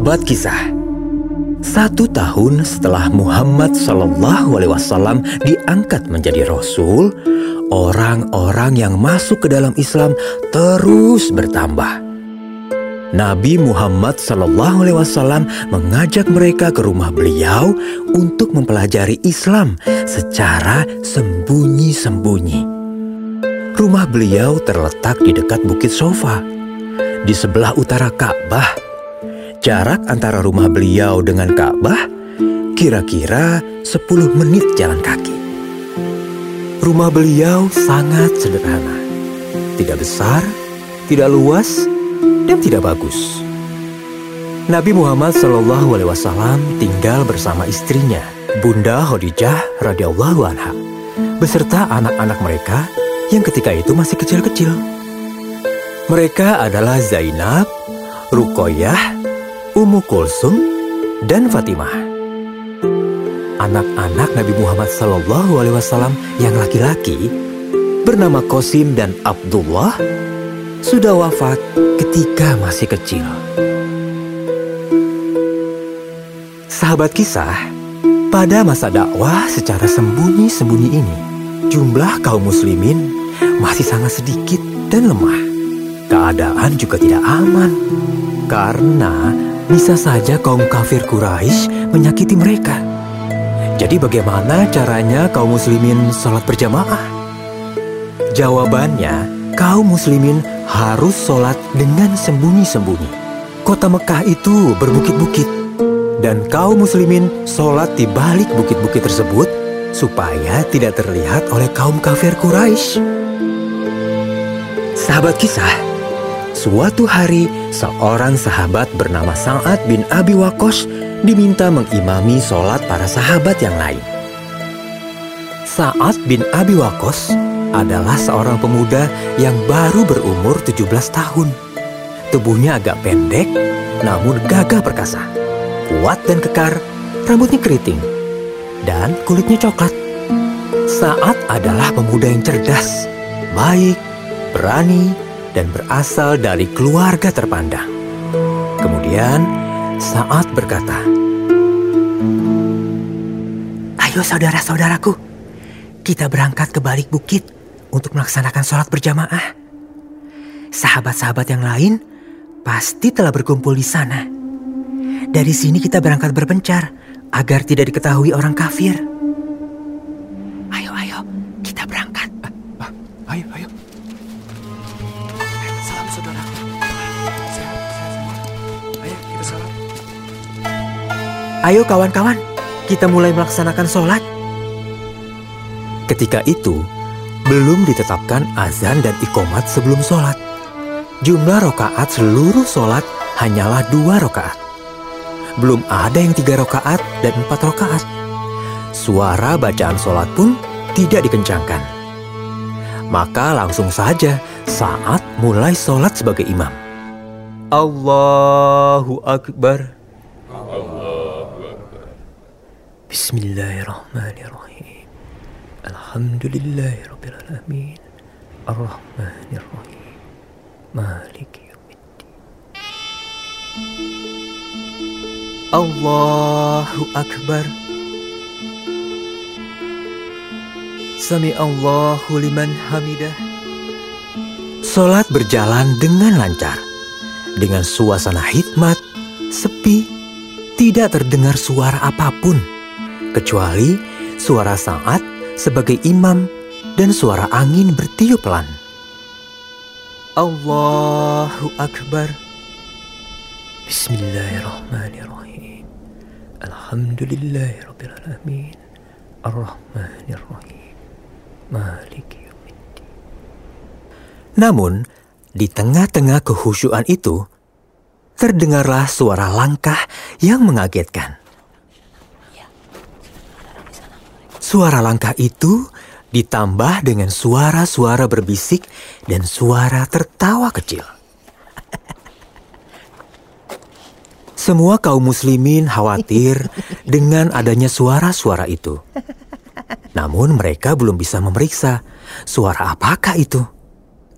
Sahabat kisah, satu tahun setelah Muhammad Shallallahu Alaihi Wasallam diangkat menjadi Rasul, orang-orang yang masuk ke dalam Islam terus bertambah. Nabi Muhammad Shallallahu Alaihi Wasallam mengajak mereka ke rumah beliau untuk mempelajari Islam secara sembunyi-sembunyi. Rumah beliau terletak di dekat Bukit Sofa, di sebelah utara Ka'bah Jarak antara rumah beliau dengan Ka'bah kira-kira 10 menit jalan kaki. Rumah beliau sangat sederhana. Tidak besar, tidak luas, dan tidak bagus. Nabi Muhammad Shallallahu Alaihi Wasallam tinggal bersama istrinya, Bunda Khadijah radhiyallahu anha, beserta anak-anak mereka yang ketika itu masih kecil-kecil. Mereka adalah Zainab, Rukoyah, Ummu Kulsum, dan Fatimah. Anak-anak Nabi Muhammad Sallallahu Alaihi Wasallam yang laki-laki bernama Qasim dan Abdullah sudah wafat ketika masih kecil. Sahabat kisah, pada masa dakwah secara sembunyi-sembunyi ini, jumlah kaum muslimin masih sangat sedikit dan lemah. Keadaan juga tidak aman karena bisa saja kaum kafir Quraisy menyakiti mereka. Jadi bagaimana caranya kaum muslimin sholat berjamaah? Jawabannya, kaum muslimin harus sholat dengan sembunyi-sembunyi. Kota Mekah itu berbukit-bukit, dan kaum muslimin sholat di balik bukit-bukit tersebut supaya tidak terlihat oleh kaum kafir Quraisy. Sahabat kisah, Suatu hari, seorang sahabat bernama Sa'ad bin Abi Waqqas diminta mengimami sholat para sahabat yang lain. Sa'ad bin Abi Waqqas adalah seorang pemuda yang baru berumur 17 tahun. Tubuhnya agak pendek, namun gagah perkasa. Kuat dan kekar, rambutnya keriting, dan kulitnya coklat. Sa'ad adalah pemuda yang cerdas, baik, berani, dan berasal dari keluarga terpandang. Kemudian saat berkata, Ayo saudara-saudaraku, kita berangkat ke balik bukit untuk melaksanakan sholat berjamaah. Sahabat-sahabat yang lain pasti telah berkumpul di sana. Dari sini kita berangkat berpencar agar tidak diketahui orang kafir. Ayo kawan-kawan, kita mulai melaksanakan sholat. Ketika itu, belum ditetapkan azan dan ikomat sebelum sholat. Jumlah rokaat seluruh sholat hanyalah dua rokaat. Belum ada yang tiga rokaat dan empat rokaat. Suara bacaan sholat pun tidak dikencangkan. Maka langsung saja saat mulai sholat sebagai imam. Allahu Akbar. بسم الله الرحمن الرحيم الحمد لله رب العالمين الرحمن الرحيم مالك يوم الدين الله أكبر سمع الله لمن حمده Salat berjalan dengan lancar, dengan suasana hikmat, sepi, tidak terdengar suara apapun kecuali suara saat sebagai imam dan suara angin bertiup pelan. Allahu Akbar. Bismillahirrahmanirrahim. Alhamdulillahirrahmanirrahim. Ar-Rahmanirrahim. Maliki Namun, di tengah-tengah kehusyuan itu, terdengarlah suara langkah yang mengagetkan. Suara langkah itu ditambah dengan suara-suara berbisik dan suara tertawa kecil. Semua kaum muslimin khawatir dengan adanya suara-suara itu. Namun mereka belum bisa memeriksa suara apakah itu.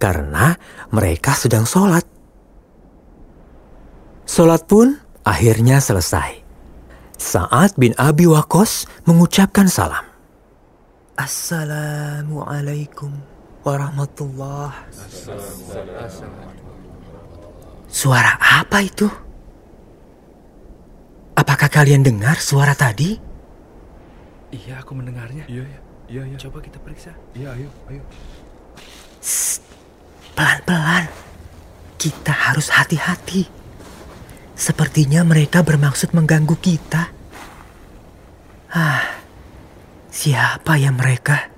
Karena mereka sedang sholat. Sholat pun akhirnya selesai. Sa'ad bin Abi Waqqas mengucapkan salam. Assalamualaikum warahmatullah. Suara apa itu? Apakah kalian dengar suara tadi? Iya, aku mendengarnya. Iya, iya. Iya, iya. Coba kita periksa. Iya, ayo, ayo. Pelan-pelan. Kita harus hati-hati. Sepertinya mereka bermaksud mengganggu kita. Ah, siapa ya mereka?